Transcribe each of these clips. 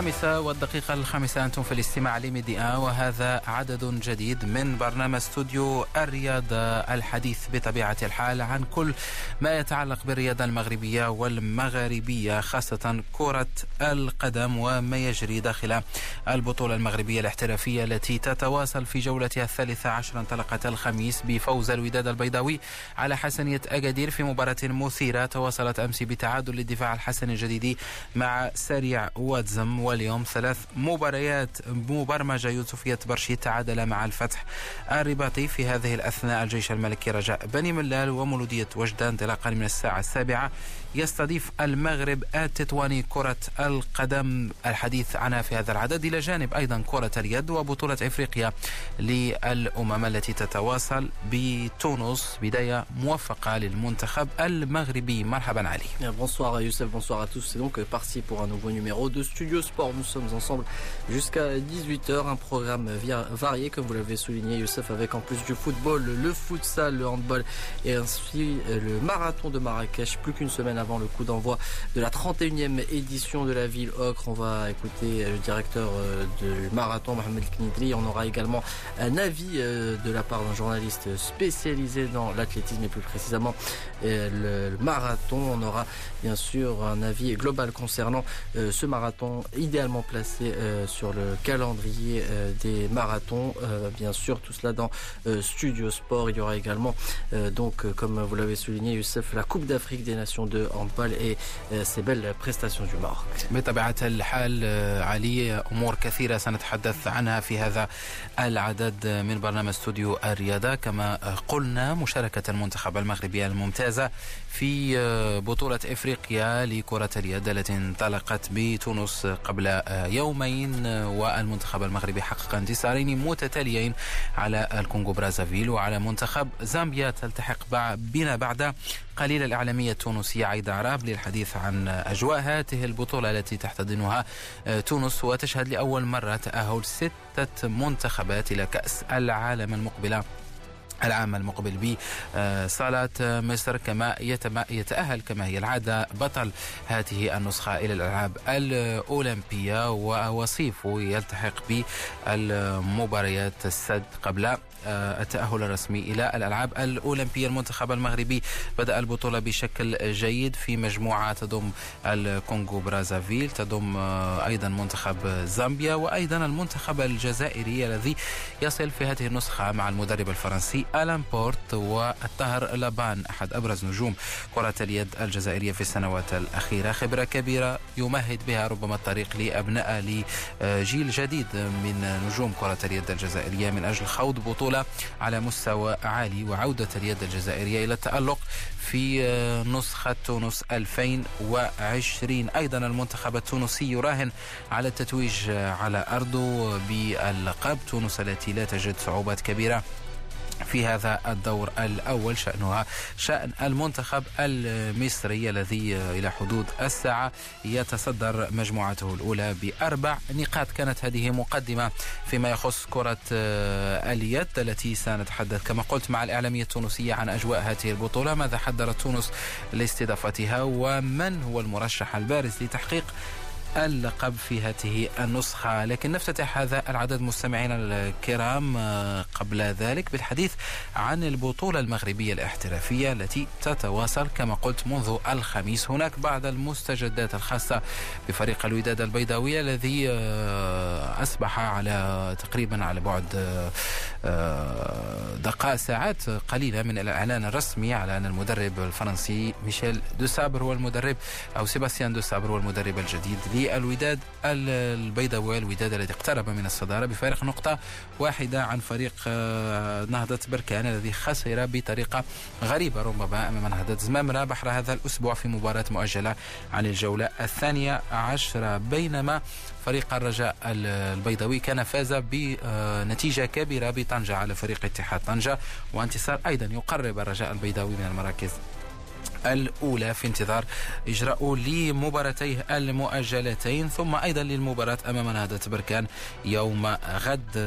الخامسة والدقيقة الخامسة أنتم في الاستماع لميديا وهذا عدد جديد من برنامج استوديو الرياضة الحديث بطبيعة الحال عن كل ما يتعلق بالرياضة المغربية والمغاربية خاصة كرة القدم وما يجري داخل البطولة المغربية الاحترافية التي تتواصل في جولتها الثالثة عشر انطلقت الخميس بفوز الوداد البيضاوي على حسنية أكادير في مباراة مثيرة تواصلت أمس بتعادل للدفاع الحسن الجديدي مع سريع واتزم واليوم ثلاث مباريات مبرمجة يوسفية برشي تعادل مع الفتح الرباطي في هذه الأثناء. الجيش الملكي رجاء بني ملال ومولودية وجدان انطلاقا من الساعة السابعة يستضيف المغرب التطواني كرة القدم الحديث عنها في هذا العدد إلى جانب أيضا كرة اليد وبطولة إفريقيا للأمم التي تتواصل بتونس بداية موفقة للمنتخب المغربي مرحبا علي Bonsoir Youssef, bonsoir à tous. C'est donc parti pour un nouveau numéro de Studio Sport. Nous sommes ensemble jusqu'à 18h. Un programme varié, comme vous l'avez souligné Youssef, avec en plus du football, le futsal, le handball et ainsi le marathon de Marrakech. Plus qu'une semaine avant le coup d'envoi de la 31e édition de la ville Ocre. On va écouter le directeur du marathon, Mohamed Knidri. On aura également un avis de la part d'un journaliste spécialisé dans l'athlétisme et plus précisément le marathon. On aura bien sûr un avis global concernant ce marathon idéalement placé sur le calendrier des marathons. Bien sûr, tout cela dans Studio Sport. Il y aura également, donc, comme vous l'avez souligné, Youssef, la Coupe d'Afrique des Nations de handball et ces belles prestations du Maroc. بطبيعة الحال علي أمور كثيرة سنتحدث عنها في هذا العدد من برنامج استوديو الرياضة. كما قلنا مشاركة المنتخب المغربي الممتازة في بطولة إفريقيا لكرة اليد التي انطلقت بتونس قبل يومين. والمنتخب المغربي حقق انتصارين متتاليين على الكونغو برازافيل وعلى منتخب زامبيا. تلتحق بنا بعد قليل الإعلامية التونسية عايدة عراب للحديث عن أجواء هذه البطولة التي تحتضنها تونس وتشهد لأول مرة تأهل ستة منتخبات إلى كأس العالم المقبلة العام المقبل بصالة مصر كما يتأهل كما هي العادة بطل هذه النسخة إلى الألعاب الأولمبية ووصيف يلتحق بالمباريات السد قبل التأهل الرسمي إلى الألعاب الأولمبية المنتخب المغربي. بدأ البطولة بشكل جيد في مجموعة تضم الكونغو برازافيل تضم أيضا منتخب زامبيا وأيضا المنتخب الجزائري الذي يصل في هذه النسخة مع المدرب الفرنسي ألان بورت والطاهر لابان أحد أبرز نجوم كرة اليد الجزائرية في السنوات الأخيرة. خبرة كبيرة يمهد بها ربما الطريق لأبناء لجيل جديد من نجوم كرة اليد الجزائرية من أجل خوض بطولة على مستوى عالي وعودة اليد الجزائرية إلى التألق في نسخة تونس 2020 أيضا المنتخب التونسي يراهن على التتويج على أرضه باللقب تونس التي لا تجد صعوبات كبيرة في هذا الدور الأول شأنها شأن المنتخب المصري الذي إلى حدود الساعة يتصدر مجموعته الأولى بأربع نقاط. كانت هذه مقدمة فيما يخص كرة اليد التي سنتحدث كما قلت مع الإعلامية التونسية عن أجواء هذه البطولة. ماذا حضرت تونس لاستضافتها؟ ومن هو المرشح البارز لتحقيق اللقب في هذه النسخة. لكن نفتتح هذا العدد مستمعينا الكرام قبل ذلك بالحديث عن البطولة المغربية الاحترافية التي تتواصل كما قلت منذ الخميس. هناك بعض المستجدات الخاصة بفريق الوداد البيضاوي الذي أصبح على تقريبا على بعد دقائق ساعات قليلة من الإعلان الرسمي على أن المدرب الفرنسي ميشيل دوسابر هو المدرب أو سيباستيان دوسابر هو المدرب الجديد للوداد البيضاوي الوداد الذي اقترب من الصدارة بفارق نقطة واحدة عن فريق نهضة بركان الذي خسر بطريقة غريبة. ربما أمام نهضة زمامرة بحر هذا الأسبوع في مباراة مؤجلة عن الجولة الثانية عشرة. بينما فريق الرجاء البيضاوي كان فاز بنتيجة كبيرة بطنجة على فريق اتحاد طنجة وانتصار أيضا يقرب الرجاء البيضاوي من المراكز الأولى في انتظار إجراء لمباراتيه المؤجلتين ثم أيضا للمباراة أمام نهضة بركان يوم غد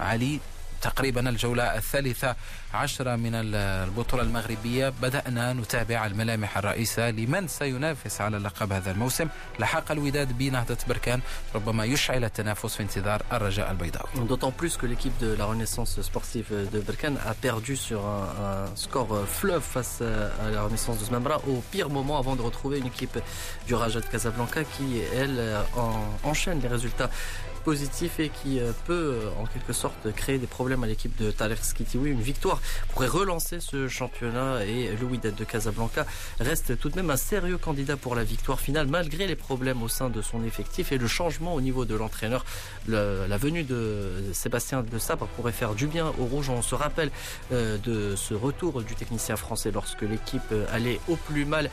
علي. تقريبا الجولة الثالثة عشرة من البطولة المغربية بدأنا نتابع الملامح الرئيسة لمن سينافس على لقب هذا الموسم لحق الوداد بنهضة بركان ربما يشعل التنافس في انتظار الرجاء البيضاوي D'autant plus que l'équipe de la Renaissance sportive de Berkane a perdu sur un, un score fleuve face à la Renaissance de Smambra au pire moment avant de retrouver une équipe du Raja de Casablanca qui, elle, en, enchaîne les résultats positif et qui euh, peut euh, en quelque sorte créer des problèmes à l'équipe de Tariq Skitiwi. Une victoire pourrait relancer ce championnat et Wydad de Casablanca reste tout de même un sérieux candidat pour la victoire finale malgré les problèmes au sein de son effectif et le changement au niveau de l'entraîneur. La venue de Sébastien de Sabre pourrait faire du bien aux Rouges. On se rappelle euh, de ce retour du technicien français lorsque l'équipe allait au plus mal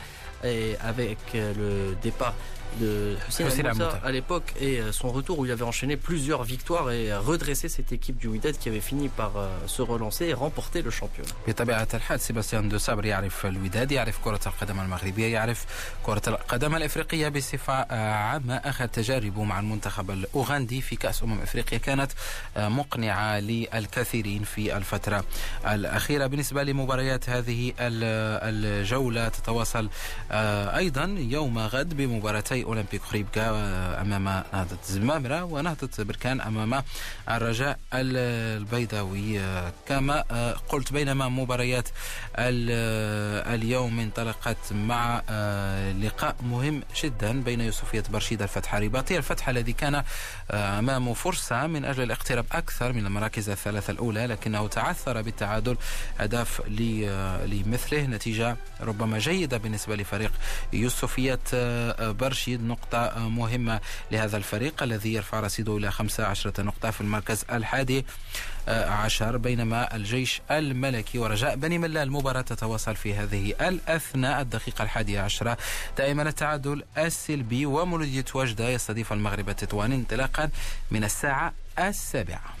avec le départ de Hussein Moussa à l'époque et euh, son retour où il avait enchaîné plusieurs victoires et redressé cette équipe du Wydad qui avait fini par euh, se relancer et remporter le championnat. بطبيعة الحال سيباستيان دو سابر يعرف الوداد يعرف كرة القدم المغربية يعرف كرة القدم الإفريقية بصفة عامة أخذ تجاربه مع المنتخب الأوغندي في كأس أمم إفريقيا كانت مقنعة للكثيرين في الفترة الأخيرة بالنسبة لمباريات هذه الجولة تتواصل أيضا يوم غد بمباراتي أولمبيك خريبكا أمام نهضة زمامرة ونهضة بركان أمام الرجاء البيضاوي. كما قلت بينما مباريات اليوم انطلقت مع لقاء مهم جدا بين يوسفية برشيد الفتح الرباطي الفتح الذي كان أمامه فرصة من أجل الاقتراب أكثر من المراكز الثلاثة الأولى لكنه تعثر بالتعادل أهداف لمثله. نتيجة ربما جيدة بالنسبة لفريق يوسفية برشيد. تحديد نقطة مهمة لهذا الفريق الذي يرفع رصيده إلى 15 نقطة في المركز الحادي عشر بينما الجيش الملكي ورجاء بني ملا المباراة تتواصل في هذه الأثناء الدقيقة الحادية عشرة. دائما التعادل السلبي ومولودية وجدة يستضيف المغرب التطواني انطلاقا من الساعة السابعة.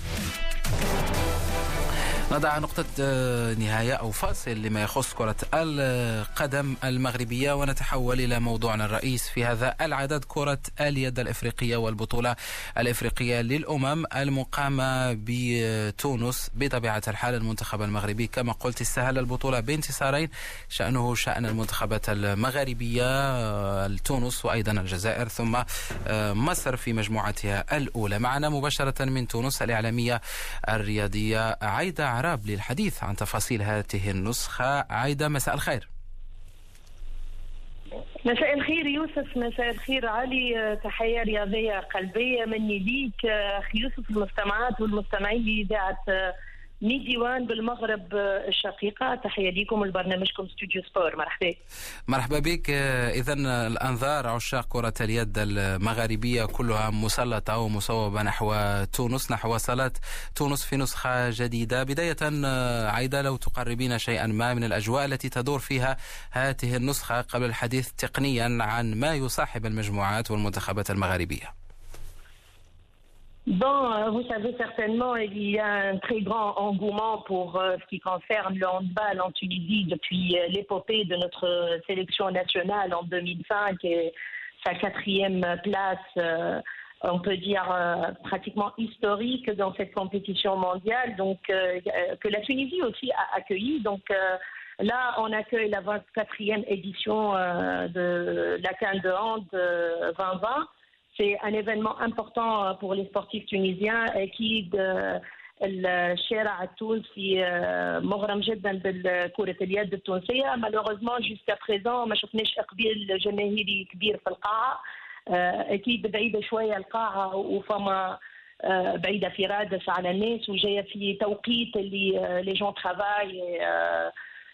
نضع نقطة آه، نهاية أو فاصل لما يخص كرة القدم المغربية ونتحول إلى موضوعنا الرئيس في هذا العدد كرة اليد الإفريقية والبطولة الإفريقية للأمم المقامة بتونس بطبيعة الحال. المنتخب المغربي كما قلت استهل البطولة بانتصارين شأنه شأن المنتخبات المغاربية آه، تونس وأيضا الجزائر ثم آه، مصر في مجموعتها الأولى. معنا مباشرة من تونس الإعلامية الرياضية عايدة عراب للحديث عن تفاصيل هذه النسخة. عايدة مساء الخير. مساء الخير يوسف. مساء الخير علي. تحية رياضية قلبية مني ليك أخي يوسف المستمعات والمستمعين لإذاعة ديوان بالمغرب الشقيقة. تحية لكم لبرنامجكم استوديو سبور. مرحبا. مرحبا بك. إذا الأنظار عشاق كرة اليد المغاربية كلها مسلطة ومصوبة نحو تونس نحو صلاة تونس في نسخة جديدة. بداية عايدة لو تقربين شيئا ما من الأجواء التي تدور فيها هذه النسخة قبل الحديث تقنيا عن ما يصاحب المجموعات والمنتخبات المغاربية. Bon, vous savez certainement, il y a un très grand engouement pour euh, ce qui concerne le handball en Tunisie depuis euh, l'épopée de notre sélection nationale en 2005 et sa quatrième place, euh, on peut dire pratiquement historique dans cette compétition mondiale, donc que la Tunisie aussi a accueilli. Donc là, on accueille la 24e édition de la Cannes de hand 2020. C'est un événement important euh, pour les sportifs tunisiens qui الشارع التونسي مغرم جدا بالكرة اليد التونسية malheureusement jusqu'à présent ما شفناش اقبال جماهيري كبير في القاعة أكيد بعيدة شوية القاعة وفما بعيدة في رادس على الناس وجاية في توقيت اللي les gens travaillent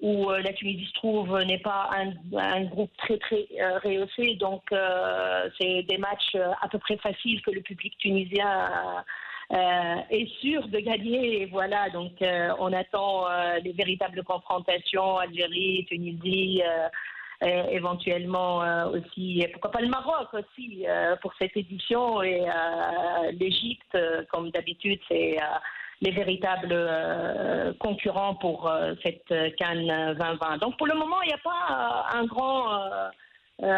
où euh, la Tunisie se trouve n'est pas un, un, groupe très très euh, rehaussé, donc euh, c'est des matchs à peu près faciles que le public tunisien est sûr de gagner. Et voilà, donc on attend les véritables confrontations Algérie, Tunisie. éventuellement aussi, pourquoi pas le Maroc aussi pour cette édition et l'Égypte, comme d'habitude, c'est les véritables concurrents pour cette Cannes 2020. Donc pour le moment, il n'y a pas un grand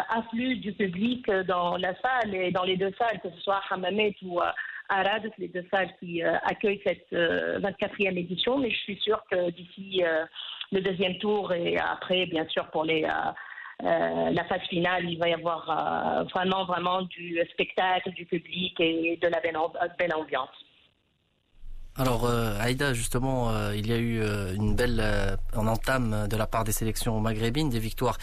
afflux du public dans la salle et dans les deux salles, que ce soit Hamamet ou Arad, les deux salles qui accueillent cette 24e édition. Mais je suis sûre que d'ici le deuxième tour et après, bien sûr, pour euh, euh, la phase finale, il va y avoir euh, vraiment, vraiment du spectacle, du public et de la belle ambiance. Alors euh, Aïda, justement, euh, il y a eu euh, une belle en entame de la part des sélections maghrébines, des victoires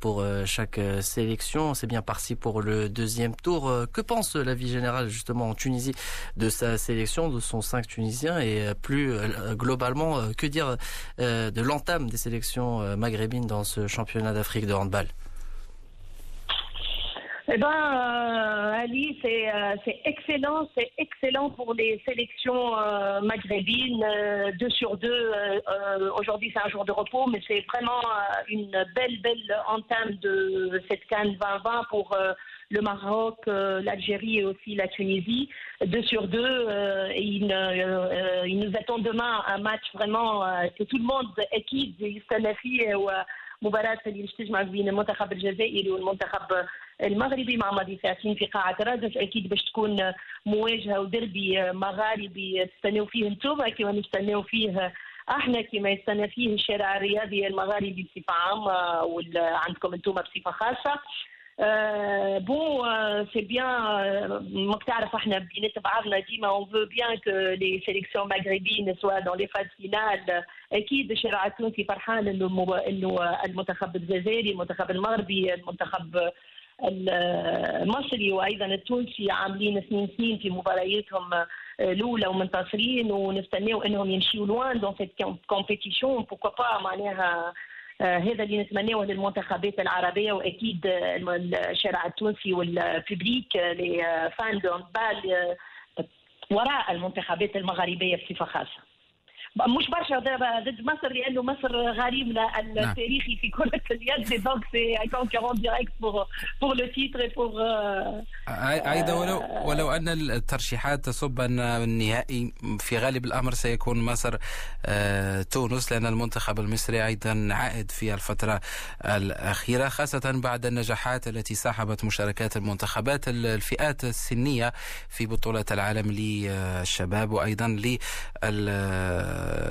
pour chaque sélection. C'est bien parti pour le deuxième tour. que pense la vie générale justement en Tunisie de sa sélection, de son 5 Tunisiens et plus globalement, que dire de l'entame des sélections maghrébines dans ce championnat d'Afrique de handball? eh ben, euh, Ali, euh, c'est excellent, c'est excellent pour les sélections euh, maghrébines, deux sur deux. Aujourd'hui, c'est un jour de repos, mais c'est vraiment une belle, belle entame de cette Cannes 2020 pour le Maroc, l'Algérie et aussi la Tunisie. Deux sur deux, et il, nous attend demain un match vraiment que tout le monde équipe, مباراة اللي باش تجمع بين المنتخب الجزائري والمنتخب المغربي مع مضيفاتين في قاعة رادس أكيد باش تكون مواجهة ودربي مغاربي تستناو فيه أنتم كما نستناو فيه أحنا كما يستنى فيه الشارع الرياضي المغاربي بصفة عامة وعندكم أنتم بصفة خاصة Euh, bon, euh, c'est bien, euh, on veut bien que les sélections maghrébines soient dans les phases finales. أكيد شارع التونسي فرحان إنه المنتخب الجزائري المنتخب المغربي المنتخب المصري وأيضا التونسي عاملين سنين سنين في مبارياتهم الأولى ومنتصرين ونستناو أنهم يمشيوا loin dans cette compétition pourquoi pas معناها آه، هذا اللي نتمناه للمنتخبات العربية وأكيد الشارع التونسي وال public les fans بال وراء المنتخبات المغاربيه بصفة خاصة. مش برشا ضد مصر لأنه مصر غريمنا التاريخي نعم. في كرة اليد donc c'est concurrent direct pour pour le titre pour أيضا ولو ولو أن الترشيحات تصب أن النهائي في غالب الأمر سيكون مصر آه، تونس لأن المنتخب المصري أيضا عائد في الفترة الأخيرة خاصة بعد النجاحات التي صاحبت مشاركات المنتخبات الفئات السنية في بطولة العالم للشباب وأيضا لل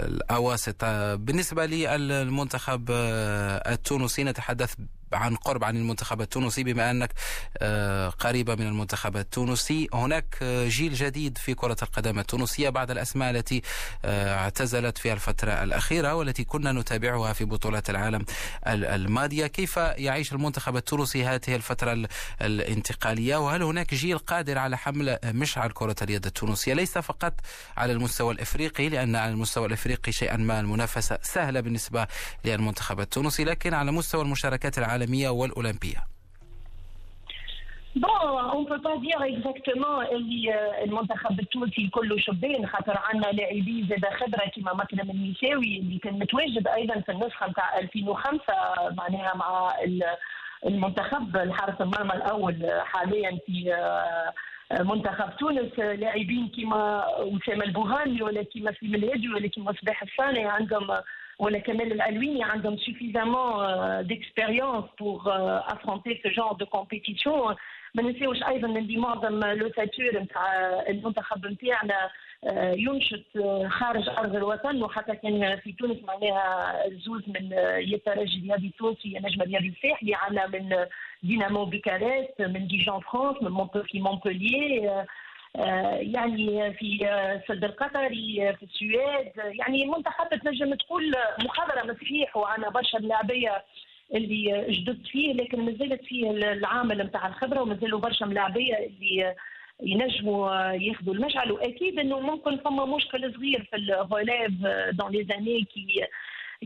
الأواسط. بالنسبة للمنتخب التونسي نتحدث عن قرب عن المنتخب التونسي بما أنك آه، قريبة من المنتخب التونسي. هناك آه، جيل جديد في كرة القدم التونسية بعد الأسماء التي آه، اعتزلت في الفترة الأخيرة والتي كنا نتابعها في بطولات العالم الماضية. كيف يعيش المنتخب التونسي هذه الفترة الانتقالية؟ وهل هناك جيل قادر على حمل مشعل كرة اليد التونسية؟ ليس فقط على المستوى الإفريقي لأن على المستوى الإفريقي شيئا ما المنافسة سهلة بالنسبة للمنتخب التونسي لكن على مستوى المشاركات العالمية العالمية والأولمبية. Bon, on peut pas dire exactement اللي المنتخب التونسي كله شبان خاطر عندنا لاعبين زاد خبره كيما مكرم النساوي اللي كان متواجد أيضا في النسخة نتاع 2005 معناها مع المنتخب الحارس المرمى الأول حاليا في منتخب تونس. لاعبين كيما أسامة البوهاني ولا كيما سليم الهادي ولا كيما صباح الصانع عندهم ولا كمال العلويني عندهم suffisamment d'expérience pour affronter ce genre de compétition ما ننساوش أيضا اللي معظم les acteurs نتاع المنتخب نتاعنا ينشط خارج ارض الوطن وحتى كان في تونس معناها زوز من يترجي الرياضي التونسي نجم الرياضي الساحلي عندنا من دينامو بيكاريست من Dijon فرانس من في مونبولييه يعني في السد القطري في السويد. يعني منتخب تنجم تقول مخضرم صحيح وعنا برشا لاعبيه اللي جدد فيه لكن مازالت فيه العامل نتاع الخبرة ومازالوا برشا ملاعبية اللي ينجموا ياخذوا المشعل وأكيد إنه ممكن فما مشكل صغير في الغلاف دون لي زاني كي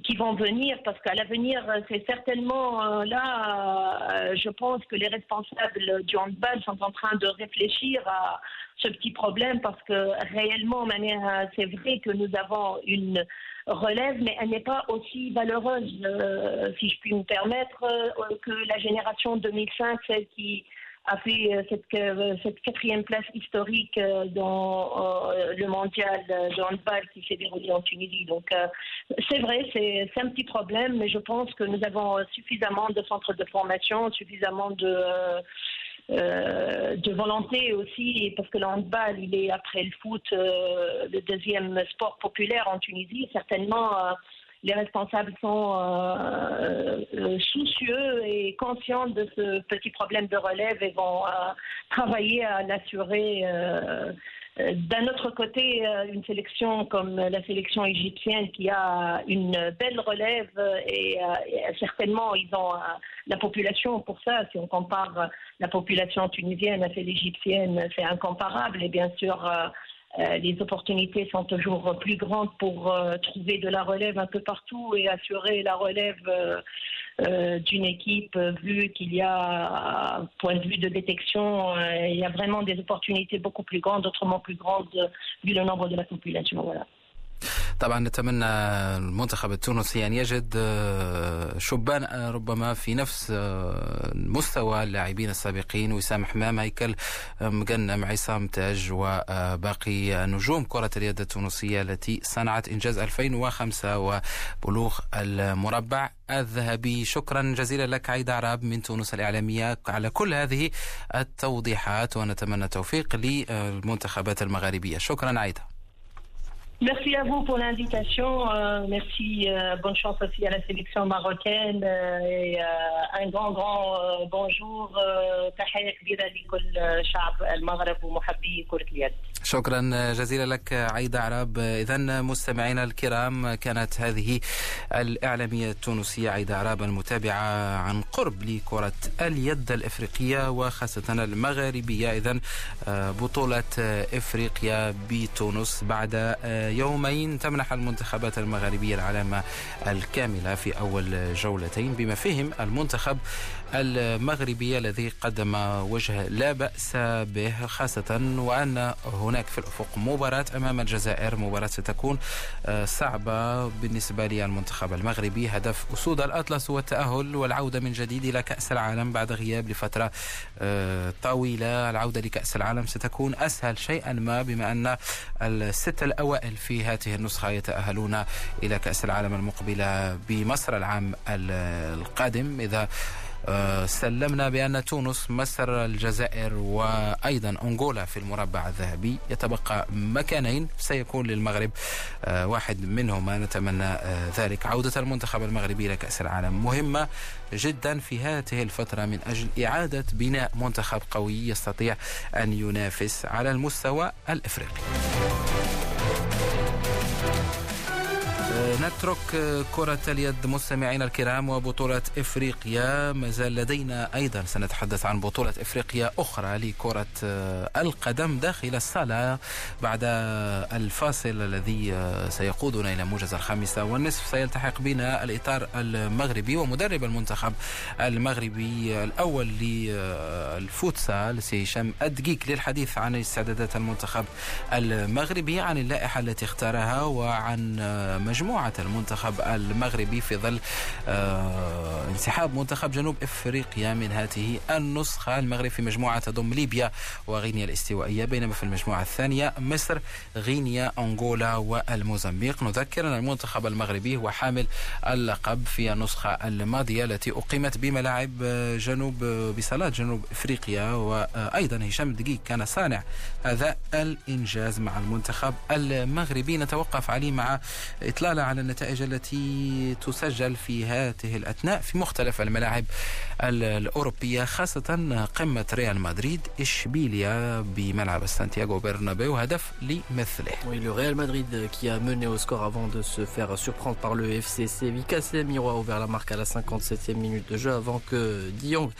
qui vont venir, parce qu'à l'avenir, c'est certainement là, je pense que les responsables du handball sont en train de réfléchir à ce petit problème, parce que réellement, c'est vrai que nous avons une relève, mais elle n'est pas aussi valeureuse, si je puis me permettre, que la génération 2005, celle qui a fait euh, cette, euh, cette, quatrième place historique euh, dans le mondial de handball qui s'est déroulé en Tunisie. Donc c'est vrai, c'est un petit problème, mais je pense que nous avons suffisamment de centres de formation, suffisamment de... de volonté aussi, parce que le handball, il est après le foot le deuxième sport populaire en Tunisie. Certainement, les responsables sont euh, euh, soucieux et conscients de ce petit problème de relève et vont euh, travailler à l'assurer. D'un autre côté, une sélection comme la sélection égyptienne qui a une belle relève et, certainement ils ont la population pour ça. Si on compare la population tunisienne à celle égyptienne, c'est incomparable et bien sûr euh, les opportunités sont toujours plus grandes pour euh, trouver de la relève un peu partout et assurer la relève euh, d'une équipe, vu qu'il y a, point de vue de détection, il y a vraiment des opportunités beaucoup plus grandes, autrement plus grandes, vu le nombre de la population. Voilà. طبعا نتمنى المنتخب التونسي أن يجد آه، شبان آه، ربما في نفس آه، مستوى اللاعبين السابقين. وسام حمام هيكل مقنم عصام تاج وباقي نجوم كرة اليد التونسية التي صنعت إنجاز 2005 وبلوغ المربع الذهبي. شكرا جزيلا لك عيد عراب من تونس الإعلامية على كل هذه التوضيحات ونتمنى التوفيق للمنتخبات المغاربية. شكرا عيدة Merci à vous pour l'invitation. Euh, merci, euh, bonne chance aussi à la sélection marocaine euh, et euh, un grand, grand euh, bonjour. تحية كبيرة لكل شعب المغرب ومحبي كرة اليد. شكرا جزيلا لك عيدة عرب إذا مستمعينا الكرام كانت هذه الإعلامية التونسية عيدة عرب المتابعة عن قرب لكرة اليد الإفريقية وخاصة المغاربية إذا بطولة إفريقيا بتونس بعد يومين تمنح المنتخبات المغاربية العلامة الكاملة في أول جولتين بما فيهم المنتخب المغربي الذي قدم وجه لا بأس به خاصة وأن هناك في الأفق مباراة أمام الجزائر مباراة ستكون آه، صعبة بالنسبة للمنتخب المغربي. هدف أسود الأطلس هو التأهل والعودة من جديد إلى كأس العالم بعد غياب لفترة آه، طويلة. العودة لكأس العالم ستكون أسهل شيئا ما بما أن الست الأوائل في هذه النسخة يتأهلون إلى كأس العالم المقبلة بمصر العام القادم. إذا سلمنا بأن تونس مصر الجزائر وأيضا أنغولا في المربع الذهبي يتبقى مكانين سيكون للمغرب آه، واحد منهما. نتمنى آه، ذلك. عودة المنتخب المغربي إلى كأس العالم مهمة جدا في هذه الفترة من أجل إعادة بناء منتخب قوي يستطيع أن ينافس على المستوى الإفريقي. نترك كرة اليد مستمعينا الكرام وبطولة إفريقيا. ما زال لدينا أيضا سنتحدث عن بطولة إفريقيا أخرى لكرة القدم داخل الصالة بعد الفاصل الذي سيقودنا إلى موجز الخامسة والنصف. سيلتحق بنا الإطار المغربي ومدرب المنتخب المغربي الأول للفوتسال سي هشام الدقيق للحديث عن استعدادات المنتخب المغربي عن اللائحة التي اختارها وعن مجموعة المنتخب المغربي في ظل آه، انسحاب منتخب جنوب إفريقيا من هذه النسخة. المغرب في مجموعة تضم ليبيا وغينيا الاستوائية بينما في المجموعة الثانية مصر غينيا أنغولا والموزمبيق. نذكر أن المنتخب المغربي هو حامل اللقب في النسخة الماضية التي أقيمت بملاعب جنوب بصالات جنوب إفريقيا. وأيضا هشام الدقيق كان صانع هذا الإنجاز مع المنتخب المغربي. نتوقف عليه مع إطلالة على النتائج التي تسجل في هذه الأثناء في مختلف الملاعب الأوروبية خاصة قمة ريال مدريد إشبيليا بملعب سانتياغو برنابيو هدف لمثله Oui, le Real Madrid qui a mené au score avant de se faire surprendre par le FC Séville. Casemiro a ouvert la marque à la 57e minute de jeu avant que Diong,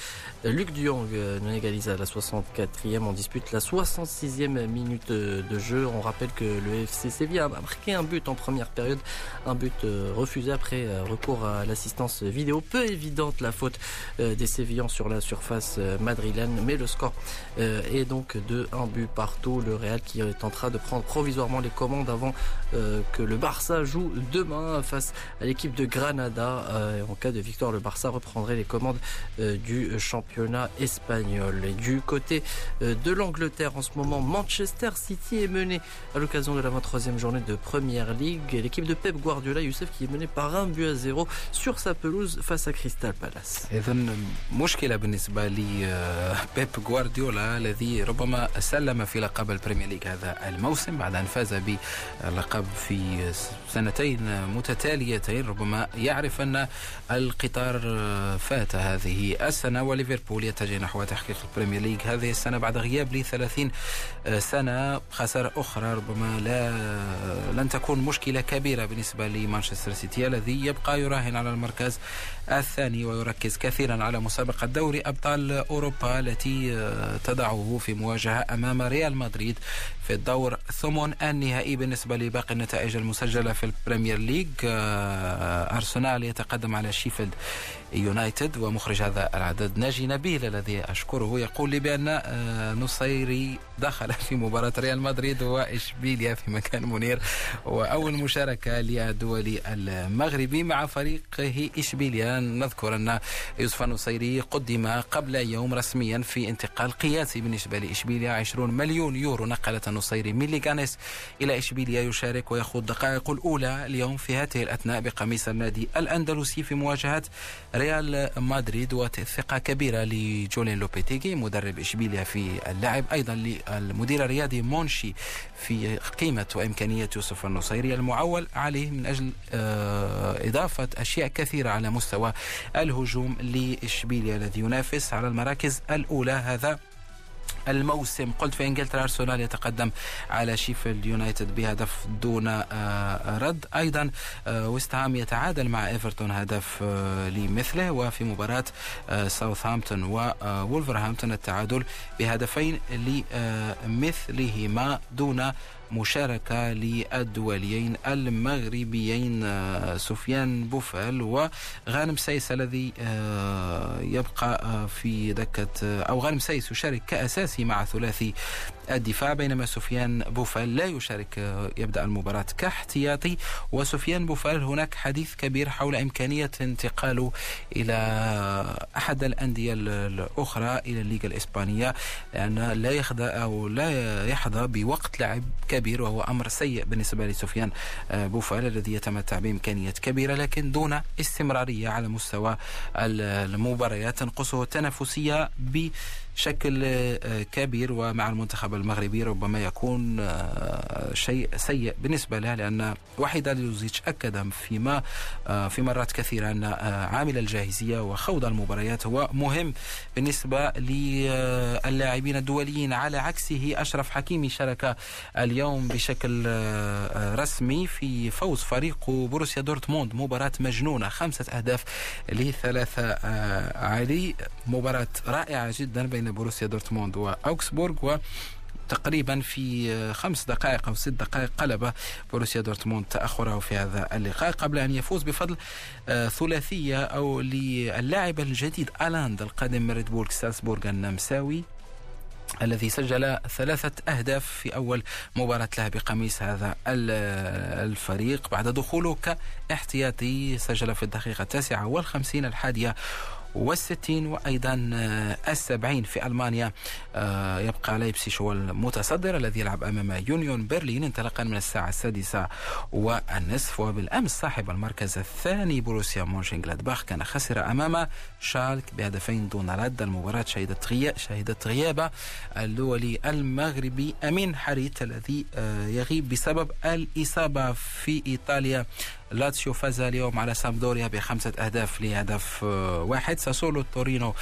Luc Diong ne l'égalise à la 64e. On dispute la 66e minute de jeu. On rappelle que le FC Séville a marqué un but en première période un but refusé après recours à l'assistance vidéo. Peu évidente la faute des Sévillans sur la surface madrilène, mais le score est donc de un but partout. Le Real qui tentera de prendre provisoirement les commandes avant que le Barça joue demain face à l'équipe de Granada. En cas de victoire, le Barça reprendrait les commandes du championnat espagnol. Et du côté de l'Angleterre en ce moment, Manchester City est mené à l'occasion de la 23e journée de Première League. Et l'équipe de Pep Guardiola, Youssef, qui est menée par un but à zéro sur sa pelouse face à Crystal Palace. إذا مشكلة بالنسبة لبيب غوارديولا الذي ربما سلم في لقب البريمير ليج هذا الموسم بعد أن فاز باللقب في سنتين متتاليتين ربما يعرف أن القطار فات هذه السنة وليفربول يتجه نحو تحقيق ال Premier League هذه السنة بعد غياب ل 30 سنة خسارة أخرى ربما لا لن تكون مشكلة كبيرة بالنسبة لمانشستر سيتي الذي يبقى يراهن على المركز الثاني ويركز كثيرا على مسابقة دوري أبطال أوروبا التي تضعه في مواجهة أمام ريال مدريد في الدور ثمن النهائي بالنسبة لباقي النتائج المسجلة. في ال Premier League أرسنال يتقدم على شيفيلد يونايتد ومخرج هذا العدد ناجي نبيل الذي أشكره يقول لي بأن نصيري دخل في مباراة ريال مدريد وإشبيليا في مكان منير وأول مشاركة للدولي المغربي مع فريقه إشبيليا. نذكر أن يوسف النصيري قدم قبل يوم رسميا في انتقال قياسي بالنسبة لإشبيليا 20 مليون يورو نقلت النصيري من ليغانيس إلى إشبيليا يشارك ويخوض دقائق الأولى اليوم في هذه الأثناء بقميص النادي الأندلسي في مواجهة ريال مدريد وثقة كبيرة لجولين لوبيتيغي مدرب إشبيليا في اللعب أيضا للمدير الرياضي مونشي في قيمة وإمكانية يوسف النصيري المعول عليه من أجل إضافة أشياء كثيرة على مستوى الهجوم لإشبيليا الذي ينافس على المراكز الأولى. هذا الموسم. قلت في إنجلترا أرسنال يتقدم على شيفيلد يونايتد بهدف دون رد. أيضا ويست هام يتعادل مع إيفرتون هدف لمثله وفي مباراة ساوثهامبتون وولفرهامبتون التعادل بهدفين لمثلهما دون مشاركة للدوليين المغربيين سفيان بوفال وغانم سايس الذي يبقى في دكة أو غانم سيس يشارك كأساسي مع ثلاثي الدفاع بينما سفيان بوفال لا يشارك يبدأ المباراة كاحتياطي. وسفيان بوفال هناك حديث كبير حول إمكانية انتقاله إلى أحد الأندية الأخرى إلى الليغا الإسبانية لأن لا يخضع أو لا يحظى بوقت لعب كبير. وهو أمر سيء بالنسبة لسفيان بوفال الذي يتمتع بإمكانيات كبيرة لكن دون استمرارية على مستوى المباريات تنقصه التنافسية ب شكل كبير ومع المنتخب المغربي ربما يكون شيء سيء بالنسبة له لأن وحيد لوزيتش أكد فيما في مرات كثيرة أن عامل الجاهزية وخوض المباريات هو مهم بالنسبة للاعبين الدوليين. على عكسه أشرف حكيمي شارك اليوم بشكل رسمي في فوز فريق بروسيا دورتموند. مباراة مجنونة خمسة أهداف لثلاثة علي. مباراة رائعة جدا بين بروسيا دورتموند وأوغسبورغ و تقريبا في خمس دقائق أو ست دقائق قلب بروسيا دورتموند تأخره في هذا اللقاء قبل أن يفوز بفضل ثلاثية أو للاعب الجديد هالاند القادم من ريد بول سالسبورغ النمساوي الذي سجل ثلاثة أهداف في أول مباراة له بقميص هذا الفريق. بعد دخوله كاحتياطي سجل في الدقيقة التاسعة والخمسين الحادية والستين وأيضا السبعين في ألمانيا. يبقى لايبسيش هو المتصدر الذي يلعب أمام يونيون برلين. انطلاقا من الساعة السادسة والنصف. وبالأمس صاحب المركز الثاني بروسيا مونشنغلادباخ كان خسر أمام شالك بهدفين دون رد. المباراة شهدت شهدت غياب الدولي المغربي أمين حريت الذي يغيب بسبب الإصابة في إيطاليا. لاتسيو فاز اليوم على سامدوريا بخمسة أهداف لهدف واحد. ساسولو تورينو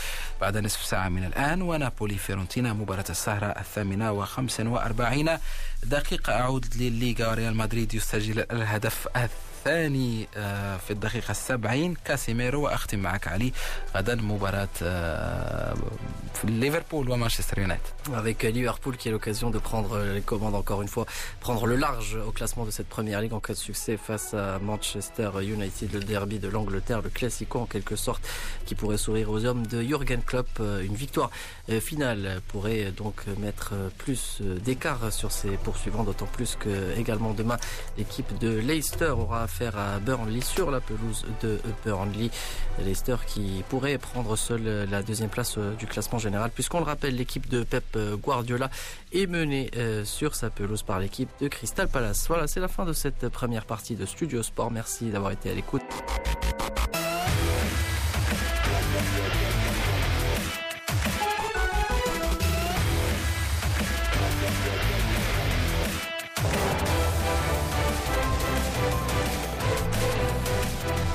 بعد نصف ساعة من الآن ونابولي فيرونتينا مباراة السهرة الثامنة وخمس وأربعين. دقيقة أعود للليغا وريال مدريد يسجل الهدف الثاني. آه، في الدقيقة السبعين كاسيميرو وأختم معك علي غدا مباراة آه، في ليفربول ومانشستر يونايتد Avec Liverpool qui a l'occasion de prendre les commandes encore une fois, prendre le large au classement de cette première ligue en cas de succès face à Manchester United, le derby de l'Angleterre, le classico en quelque sorte qui pourrait sourire aux hommes de Jürgen Klopp. Une victoire finale pourrait donc mettre plus d'écart sur ses poursuivants, d'autant plus que également demain l'équipe de Leicester aura affaire à Burnley sur la pelouse de Burnley. Leicester qui pourrait prendre seul la deuxième place du classement général puisqu'on le rappelle l'équipe de Pep Guardiola est menée sur sa pelouse par l'équipe de Crystal Palace. Voilà, c'est la fin de cette première partie de Studio Sport. Merci d'avoir été à l'écoute.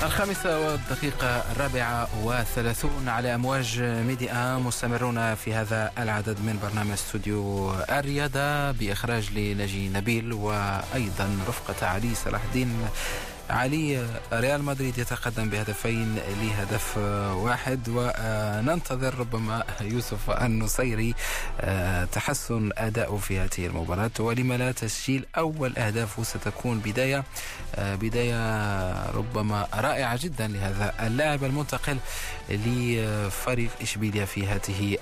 الخامسة والدقيقة الرابعة وثلاثون على أمواج ميديا مستمرون في هذا العدد من برنامج استوديو الرياضة بإخراج لنجي نبيل وأيضا رفقة علي صلاح الدين. علي ريال مدريد يتقدم بهدفين لهدف واحد وننتظر ربما يوسف النصيري تحسن أداؤه في هذه المباراة ولما لا تسجيل أول أهدافه ستكون بداية بداية ربما رائعة جدا لهذا اللاعب المنتقل لفريق إشبيليا في هذه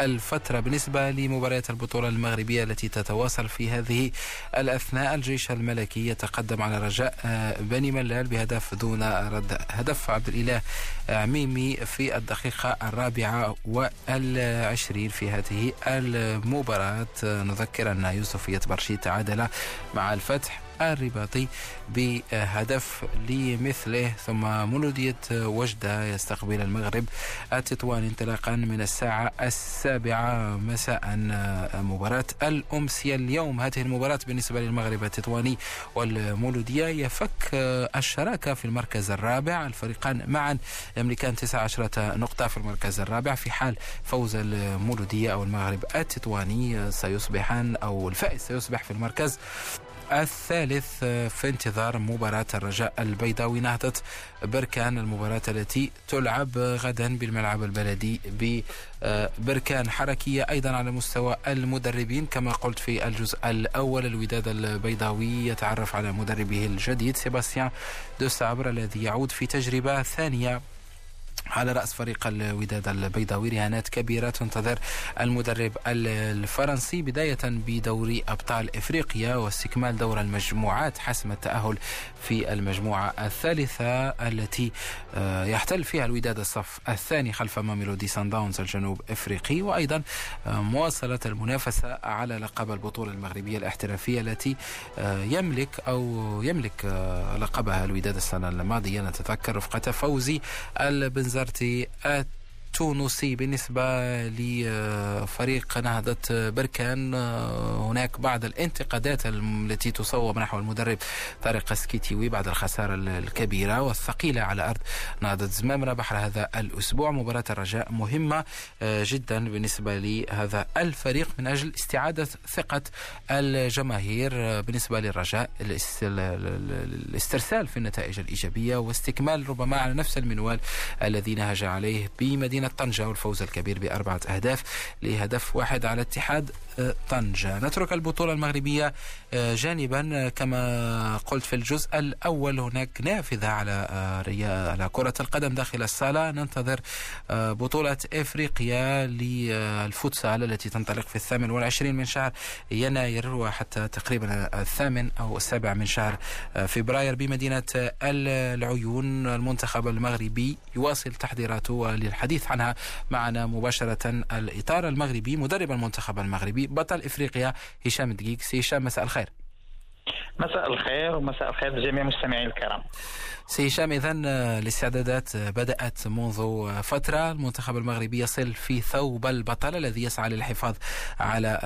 الفترة. بالنسبة لمباريات البطولة المغربية التي تتواصل في هذه الأثناء الجيش الملكي يتقدم على رجاء بني ملال بهدف دون رد هدف عبد الإله عميمي في الدقيقة الرابعة والعشرين في هذه المباراة. نذكر أن يوسفية برشيد تعادل مع الفتح الرباطي بهدف لمثله ثم مولودية وجدة يستقبل المغرب التطواني انطلاقا من الساعة السابعة مساء. مباراة الأمسية اليوم هذه المباراة بالنسبة للمغرب التطواني والمولودية. يفك الشراكة في المركز الرابع الفريقان معا يملكان 19 نقطة في المركز الرابع. في حال فوز المولودية أو المغرب التطواني سيصبحان أو الفائز سيصبح في المركز الثالث في انتظار مباراة الرجاء البيضاوي. نهضة بركان المباراة التي تلعب غدا بالملعب البلدي ببركان حركية أيضا على مستوى المدربين. كما قلت في الجزء الأول الوداد البيضاوي يتعرف على مدربه الجديد سيباستيان دو سابر الذي يعود في تجربة ثانية. على رأس فريق الوداد البيضاوي رهانات كبيرة تنتظر المدرب الفرنسي بداية بدوري أبطال إفريقيا واستكمال دور المجموعات حسم التأهل في المجموعة الثالثة التي يحتل فيها الوداد الصف الثاني خلف ميلودي سان داونز الجنوب إفريقي. وأيضا مواصلة المنافسة على لقب البطولة المغربية الاحترافية التي يملك أو يملك لقبها الوداد السنة الماضية. نتذكر رفقة فوزي البنزرتي وزارتي التونسي بالنسبة لفريق نهضة بركان. هناك بعض الانتقادات التي تصوب نحو المدرب طارق السكيتيوي بعد الخسارة الكبيرة والثقيلة على أرض نهضة زمامرة بحر هذا الأسبوع. مباراة الرجاء مهمة جدا بالنسبة لهذا الفريق من أجل استعادة ثقة الجماهير بالنسبة للرجاء الاسترسال في النتائج الإيجابية واستكمال ربما على نفس المنوال الذي نهج عليه بمدينة طنجة والفوز الكبير بأربعة أهداف لهدف واحد على اتحاد طنجة. نترك البطولة المغربية جانبا كما قلت في الجزء الأول. هناك نافذة على على كرة القدم داخل الصالة. ننتظر بطولة إفريقيا للفوتسال التي تنطلق في الثامن والعشرين من شهر يناير وحتى تقريبا الثامن أو السابع من شهر فبراير بمدينة العيون. المنتخب المغربي يواصل تحضيراته للحديث عنها معنا مباشرة. الإطار المغربي مدرب المنتخب المغربي بطل إفريقيا هشام دقيق هشام مساء الخير. مساء الخير ومساء الخير لجميع المستمعين الكرام. سي هشام اذا الاستعدادات بدأت منذ فترة. المنتخب المغربي يصل في ثوب البطل الذي يسعى للحفاظ على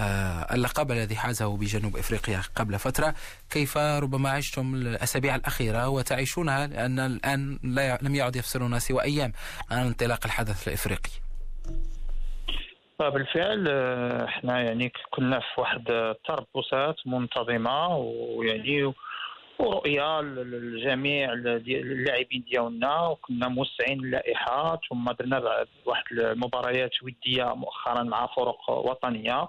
اللقب الذي حازه بجنوب إفريقيا قبل فترة. كيف ربما عشتم الأسابيع الأخيرة وتعيشونها؟ لأن الآن لا لم يعد يفصلنا سوى أيام عن انطلاق الحدث الإفريقي. بالفعل إحنا يعني كنا في واحد التربصات منتظمة ويعني ورؤية للجميع اللاعبين ديالنا وكنا موسعين اللائحه ثم درنا واحد المباريات ودية مؤخرا مع فرق وطنية.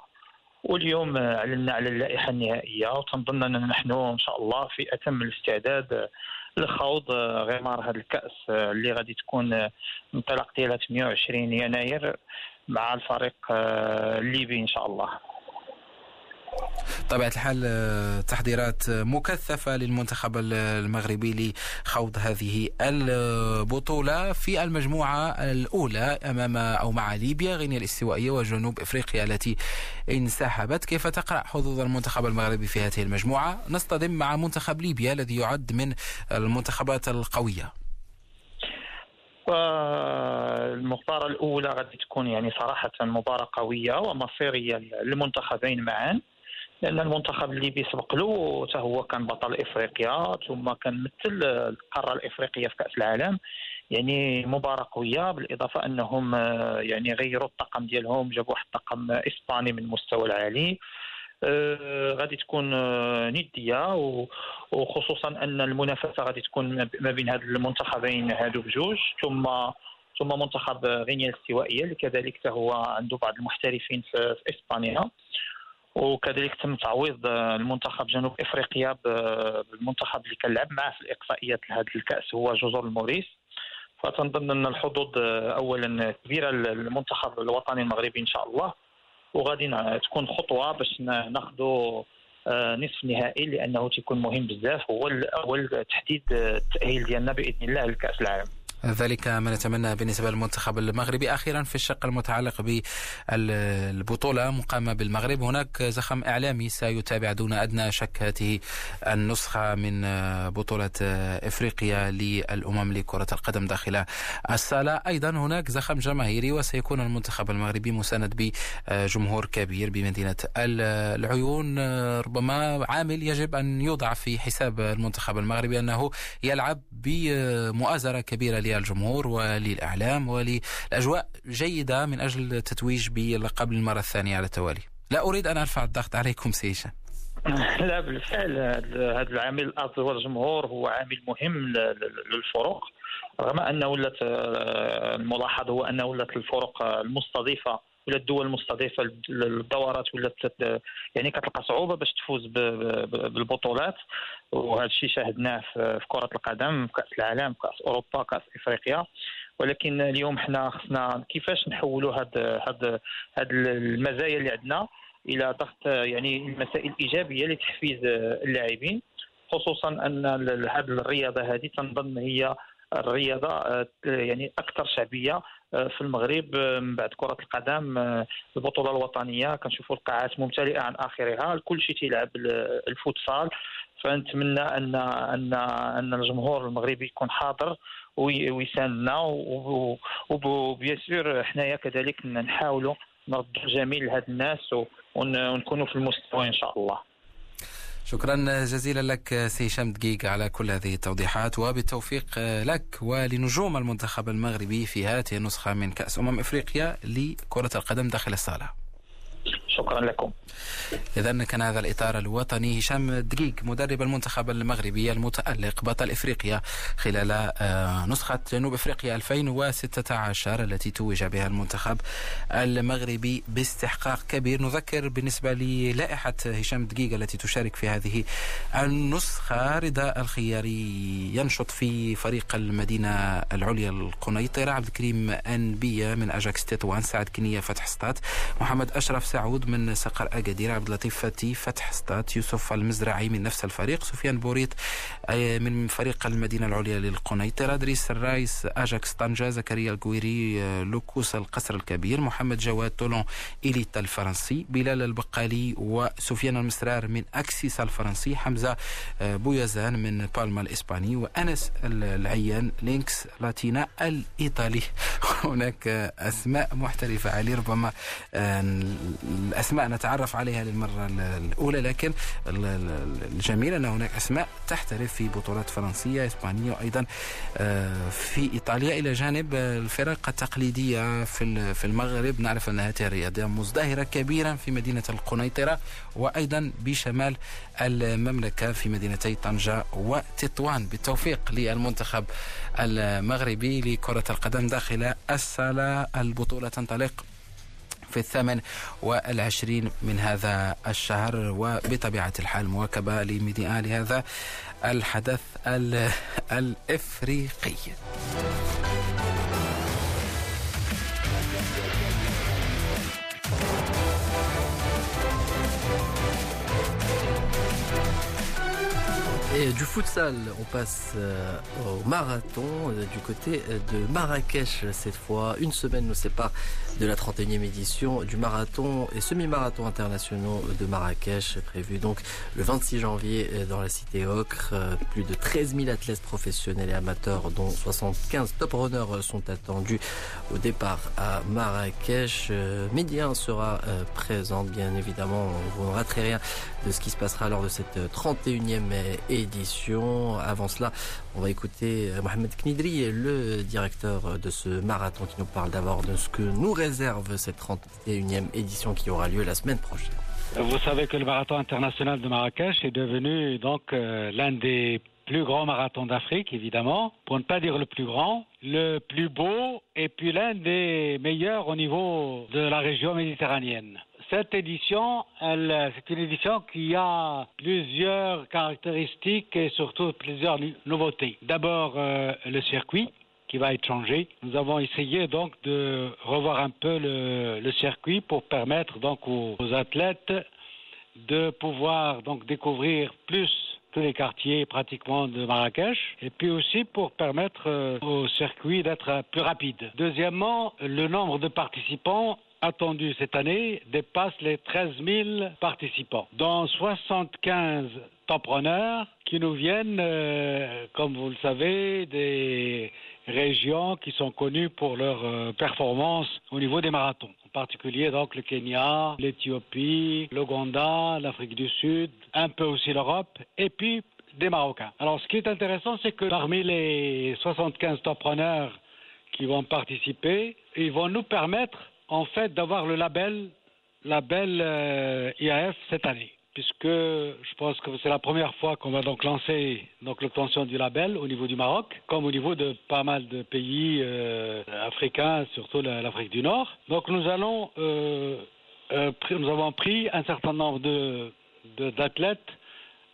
واليوم أعلنا على اللائحة النهائية. وتنظن أننا نحن إن شاء الله في أتم الاستعداد لخوض غمار هذا الكأس اللي غادي تكون انطلاق ديالها 28 يناير. مع الفريق الليبي إن شاء الله. طبيعة الحال آه، تحضيرات مكثفة للمنتخب المغربي لخوض هذه البطولة. في المجموعة الأولى أمام أو مع ليبيا غينيا الاستوائية وجنوب إفريقيا التي انسحبت. كيف تقرأ حظوظ المنتخب المغربي في هذه المجموعة؟ نصطدم مع منتخب ليبيا الذي يعد من المنتخبات القوية. المباراة الأولى غادي تكون يعني صراحة مباراة قوية ومصيرية للمنتخبين معا لأن المنتخب الليبي سبق له هو كان بطل إفريقيا ثم كان مثل القارة الإفريقية في كأس العالم. يعني مباراة قوية بالإضافة أنهم آه، يعني غيروا الطاقم ديالهم جابوا واحد الطاقم إسباني من المستوى العالي. غادي تكون آه ندية وخصوصا أن المنافسة غادي تكون ما بين هاد المنتخبين هادو بجوج ثم ثم منتخب غينيا الاستوائية اللي كذلك هو عنده بعض المحترفين في, إسبانيا. وكذلك تم تعويض المنتخب جنوب إفريقيا بالمنتخب اللي كان لعب معه في الإقصائيات لهذا الكأس هو جزر الموريس فتنظن أن الحظوظ اولا كبيرة للمنتخب الوطني المغربي إن شاء الله. وغادي تكون خطوة باش ناخذوا آه، نصف نهائي لأنه تيكون مهم بزاف هو اول تحديد التأهيل ديالنا بإذن الله لكأس العالم. ذلك ما نتمنى بالنسبة للمنتخب المغربي. أخيرا في الشق المتعلق بالبطولة مقامة بالمغرب هناك زخم إعلامي سيتابع دون أدنى شك. هذه النسخة من بطولة إفريقيا للأمم لكرة القدم داخل الصالة. أيضا هناك زخم جماهيري وسيكون المنتخب المغربي مساند بجمهور كبير بمدينة العيون. ربما عامل يجب أن يوضع في حساب المنتخب المغربي أنه يلعب بمؤازرة كبيرة للجمهور وللإعلام وللأجواء جيدة من أجل التتويج باللقب للمرة الثانية على التوالي. لا أريد أن أرفع الضغط عليكم سيشا لا بالفعل هذا العامل الارضي والجمهور هو عامل مهم للفرق. رغم أنه ولات الملاحظ هو أنه ولات الفرق المستضيفة ولا الدول المستضيفة للدورات ولات يعني كتلقى صعوبة باش تفوز بالبطولات. وهذا الشيء شاهدناه في كرة القدم في كأس العالم كأس أوروبا كأس إفريقيا. ولكن اليوم حنا خصنا كيفاش نحولوا هاد هاد هاد المزايا اللي عندنا إلى ضغط يعني المسائل الإيجابية لتحفيز اللاعبين. خصوصا أن هذه الرياضة هذه تنظن هي الرياضة آه، يعني أكثر شعبية. في المغرب آه، من بعد كرة القدم البطولة الوطنية. كنشوفوا القاعات ممتلئة عن آخرها. الكل شيء تيلعب الفوتسال. فنتمنى ان ان أن الجمهور المغربي يكون حاضر ويساندنا. وبيان حنايا كذلك نحاولوا نردوا جميل لهاد الناس ونكونوا في المستوى إن شاء الله. شكرا جزيلا لك سي هشام دقيق على كل هذه التوضيحات وبالتوفيق لك ولنجوم المنتخب المغربي في هذه النسخة من كأس أمم إفريقيا لكرة القدم داخل الصالة. شكرا لكم. إذا كان هذا الإطار الوطني. هشام دقيق مدرب المنتخب المغربي المتألق بطل إفريقيا خلال آه، نسخة جنوب إفريقيا 2016 التي توج بها المنتخب المغربي باستحقاق كبير. نذكر بالنسبة للائحة هشام الدكيك التي تشارك في هذه النسخة رضا الخياري ينشط في فريق المدينة العليا القنيطرة. عبد الكريم أنبية من أجاكس تطوان سعد كنية فتح سطات محمد أشرف سعود من صقر أكادير عبد اللطيف فتي فتح سطات يوسف المزرعي من نفس الفريق سفيان بوريت آه، من فريق المدينة العليا للقنيطرة دريس الرايس أجاكس طنجة زكريا الكويري آه، لوكوس القصر الكبير محمد جواد تولون إليتا الفرنسي بلال البقالي وسفيان المسرار من أكسس الفرنسي حمزة آه، بويزان من بالما الإسباني وأنس العيان لينكس لاتينا الإيطالي. هناك أسماء محترفة علي ربما أسماء نتعرف عليها للمرة الأولى لكن الجميل أن هناك أسماء تحترف في بطولات فرنسية إسبانية وأيضا في إيطاليا. إلى جانب الفرق التقليدية في في المغرب. نعرف أن هذه الرياضة مزدهرة كبيرا في مدينة القنيطرة وأيضا بشمال المملكة في مدينتي طنجة وتطوان. بالتوفيق للمنتخب المغربي لكرة القدم داخل الصالة البطولة تنطلق في الثامن والعشرين من هذا الشهر وبطبيعة الحال مواكبة لهذا الحدث الإفريقي Et du futsal, on passe euh, au marathon euh, du côté euh, de Marrakech cette fois. Une semaine nous sépare de la 31e édition du marathon et semi-marathon internationaux de Marrakech prévu donc le 26 janvier dans la cité Ocre. Plus de 13 000 athlètes professionnels et amateurs dont 75 top runners sont attendus au départ à Marrakech. Médien sera présent bien évidemment. Vous ne raterez rien de ce qui se passera lors de cette 31e édition. Avant cela, on va écouter Mohamed Knidri, le directeur de ce marathon qui nous parle d'abord de ce que nous réserve cette 31e édition qui aura lieu la semaine prochaine. Vous savez que le marathon international de Marrakech est devenu donc euh, l'un des plus grands marathons d'Afrique, évidemment, pour ne pas dire le plus grand, le plus beau et puis l'un des meilleurs au niveau de la région méditerranéenne. Cette édition, c'est une édition qui a plusieurs caractéristiques et surtout plusieurs nouveautés. D'abord, euh, le circuit qui va être changé. Nous avons essayé donc de revoir un peu le, circuit pour permettre donc aux, athlètes de pouvoir donc découvrir plus tous les quartiers pratiquement de Marrakech et puis aussi pour permettre euh, au circuit d'être plus rapide. Deuxièmement, le nombre de participants attendu cette année dépasse les 13 000 participants, dont 75 entrepreneurs qui nous viennent, euh, comme vous le savez, des régions qui sont connues pour leur euh, performance au niveau des marathons. En particulier donc le Kenya, l'Éthiopie, l'Ouganda, l'Afrique du Sud, un peu aussi l'Europe, et puis des Marocains. Alors ce qui est intéressant, c'est que parmi les 75 entrepreneurs qui vont participer, ils vont nous permettre en fait d'avoir le label, label euh, IAF cette année. Puisque je pense que c'est la première fois qu'on va donc lancer donc l'obtention du label au niveau du Maroc, comme au niveau de pas mal de pays euh, africains, surtout l'Afrique du Nord. Donc euh, nous avons pris un certain nombre d'athlètes,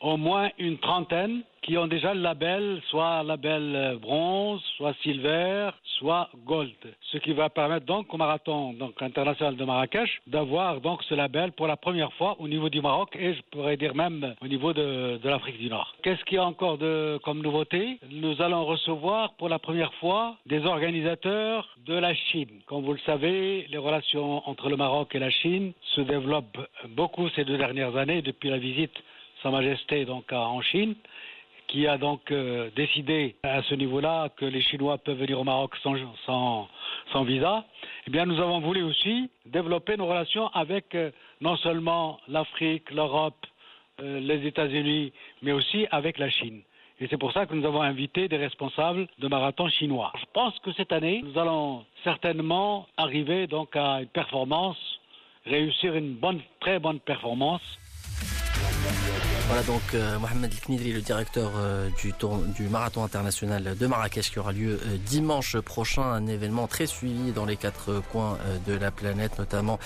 au moins une trentaine, qui ont déjà le label, soit label bronze, soit silver, soit gold. Ce qui va permettre donc au marathon donc, international de Marrakech d'avoir donc ce label pour la première fois au niveau du Maroc et je pourrais dire même au niveau de, de l'Afrique du Nord. Qu'est-ce qu'il y a encore de, comme nouveauté? Nous allons recevoir pour la première fois des organisateurs de la Chine. Comme vous le savez, les relations entre le Maroc et la Chine se développent beaucoup ces deux dernières années depuis la visite Sa Majesté donc en Chine qui a donc euh, décidé à ce niveau-là que les Chinois peuvent venir au Maroc sans, visa, eh bien nous avons voulu aussi développer nos relations avec euh, non seulement l'Afrique, l'Europe, euh, les États-Unis, mais aussi avec la Chine. Et c'est pour ça que nous avons invité des responsables de marathon chinois. Je pense que cette année, nous allons certainement arriver donc à une performance, réussir une bonne, très bonne performance. Voilà donc euh, Mohamed Knidri, le directeur euh, du, marathon international de Marrakech qui aura lieu euh, dimanche prochain, un événement très suivi dans les quatre coins de la planète, notamment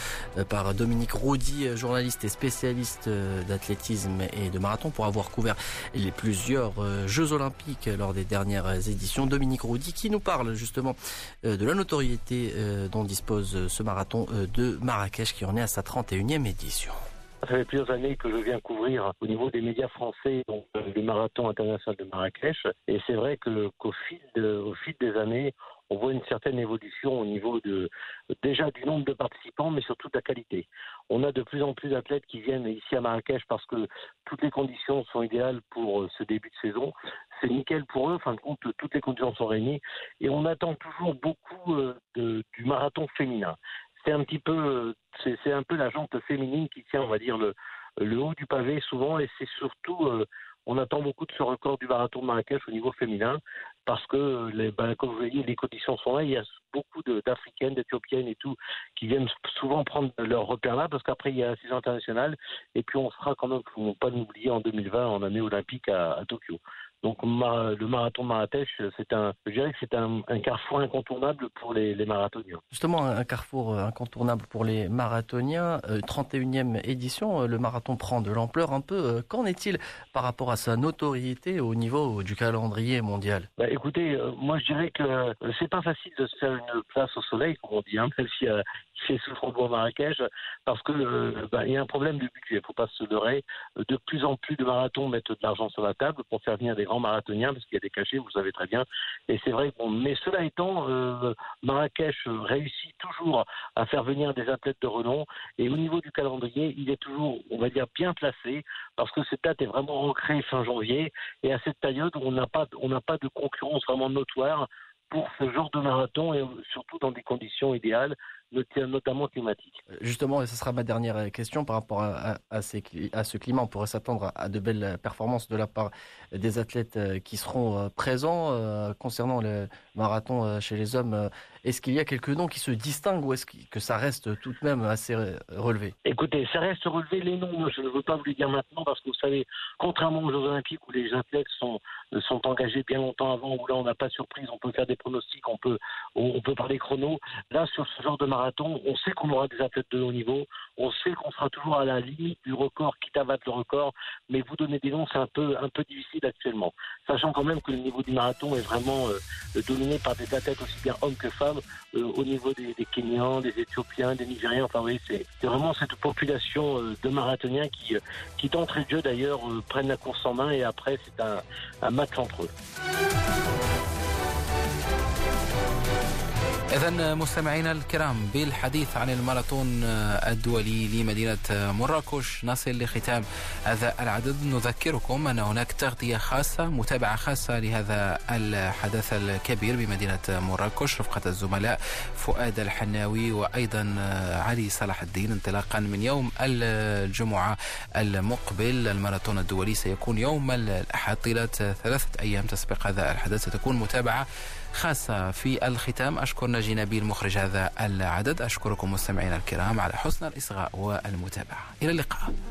par Dominique Roudy, journaliste et spécialiste d'athlétisme et de marathon pour avoir couvert les plusieurs Jeux olympiques lors des dernières éditions. Dominique Roudy qui nous parle justement de la notoriété dont dispose ce marathon de Marrakech qui en est à sa 31e édition. Ça fait plusieurs années que je viens couvrir au niveau des médias français donc, euh, le marathon international de Marrakech. Et c'est vrai qu'au fil, des années, on voit une certaine évolution au niveau de déjà du nombre de participants, mais surtout de la qualité. On a de plus en plus d'athlètes qui viennent ici à Marrakech parce que toutes les conditions sont idéales pour euh, ce début de saison. C'est nickel pour eux, en fin de compte, toutes les conditions sont réunies. Et on attend toujours beaucoup euh, du marathon féminin c'est un petit peu, c'est un peu la jante féminine qui tient, on va dire, le, le haut du pavé souvent, et c'est surtout on attend beaucoup de ce record du marathon de Marrakech au niveau féminin parce que, les, ben, comme vous voyez, les conditions sont là. Il y a beaucoup d'Africaines, d'Éthiopiennes et tout qui viennent souvent prendre leur repère là parce qu'après il y a la saison internationale et puis on sera quand même, faut pas l'oublier, en 2020 en année olympique à Tokyo. Donc le marathon Marrakech, c'est un, je dirais que c'est un, carrefour incontournable pour les, marathoniens. Justement, un carrefour euh, incontournable pour les marathoniens. 31e euh, édition, euh, le marathon prend de l'ampleur un peu. Qu'en est-il par rapport à sa notoriété au niveau du calendrier mondial? Bah, Écoutez, moi je dirais que c'est pas facile de se faire une place au soleil, comme on dit, hein, même si fait souffre Marrakech, parce que euh, bah, il y a un problème de budget. Il faut pas se leurrer. De plus en plus de marathons mettent de l'argent sur la table pour faire venir des grands marathoniens, parce qu'il y a des cachets, vous savez très bien. Et c'est vrai. Mais cela étant, euh, Marrakech réussit toujours à faire venir des athlètes de renom. Et au niveau du calendrier, il est toujours, on va dire, bien placé, parce que cette date est vraiment ancrée fin janvier. Et à cette période, on n'a pas, on n'a pas de concurrence vraiment notoire pour ce genre de marathon et surtout dans des conditions idéales notamment climatique. Euh, justement, et ce sera ma dernière euh, question par rapport à, à, ces, à ce climat. On pourrait s'attendre à, de belles performances de la part des athlètes euh, qui seront présents concernant le marathon chez les hommes. Est-ce qu'il y a quelques noms qui se distinguent ou est-ce que ça reste tout de même assez relevé? Écoutez, ça reste relevé. Les noms, je ne veux pas vous les dire maintenant parce que vous savez, contrairement aux Jeux Olympiques où les athlètes sont, sont engagés bien longtemps avant, où là on n'a pas de surprise, on peut faire des pronostics, on peut, on peut parler chrono. Là, sur ce genre de marathon, on sait qu'on aura des athlètes de haut niveau, on sait qu'on sera toujours à la limite du record, quitte à battre le record, mais vous donner des noms, c'est un peu, un difficile actuellement. Sachant quand même que le niveau du marathon est vraiment euh, dominé par des athlètes aussi bien hommes que femmes, euh, au niveau des, Kenyans, des Éthiopiens, des Nigériens, enfin oui, c'est vraiment cette population euh, de marathoniens qui, qui d'entrée de jeu d'ailleurs prennent la course en main et après c'est un match entre eux. إذا مستمعينا الكرام بالحديث عن الماراثون الدولي لمدينة مراكش نصل لختام هذا العدد. نذكركم أن هناك تغطية خاصة متابعة خاصة لهذا الحدث الكبير بمدينة مراكش. رفقة الزملاء فؤاد الحناوي وأيضا علي صلاح الدين انطلاقا من يوم الجمعة المقبل. الماراثون الدولي سيكون يوم الأحد طيلة ثلاثة أيام تسبق هذا الحدث. ستكون متابعة خاصة في الختام. أشكر ناجي نبيل مخرج هذا العدد. أشكركم مستمعينا الكرام على حسن الإصغاء والمتابعة. إلى اللقاء.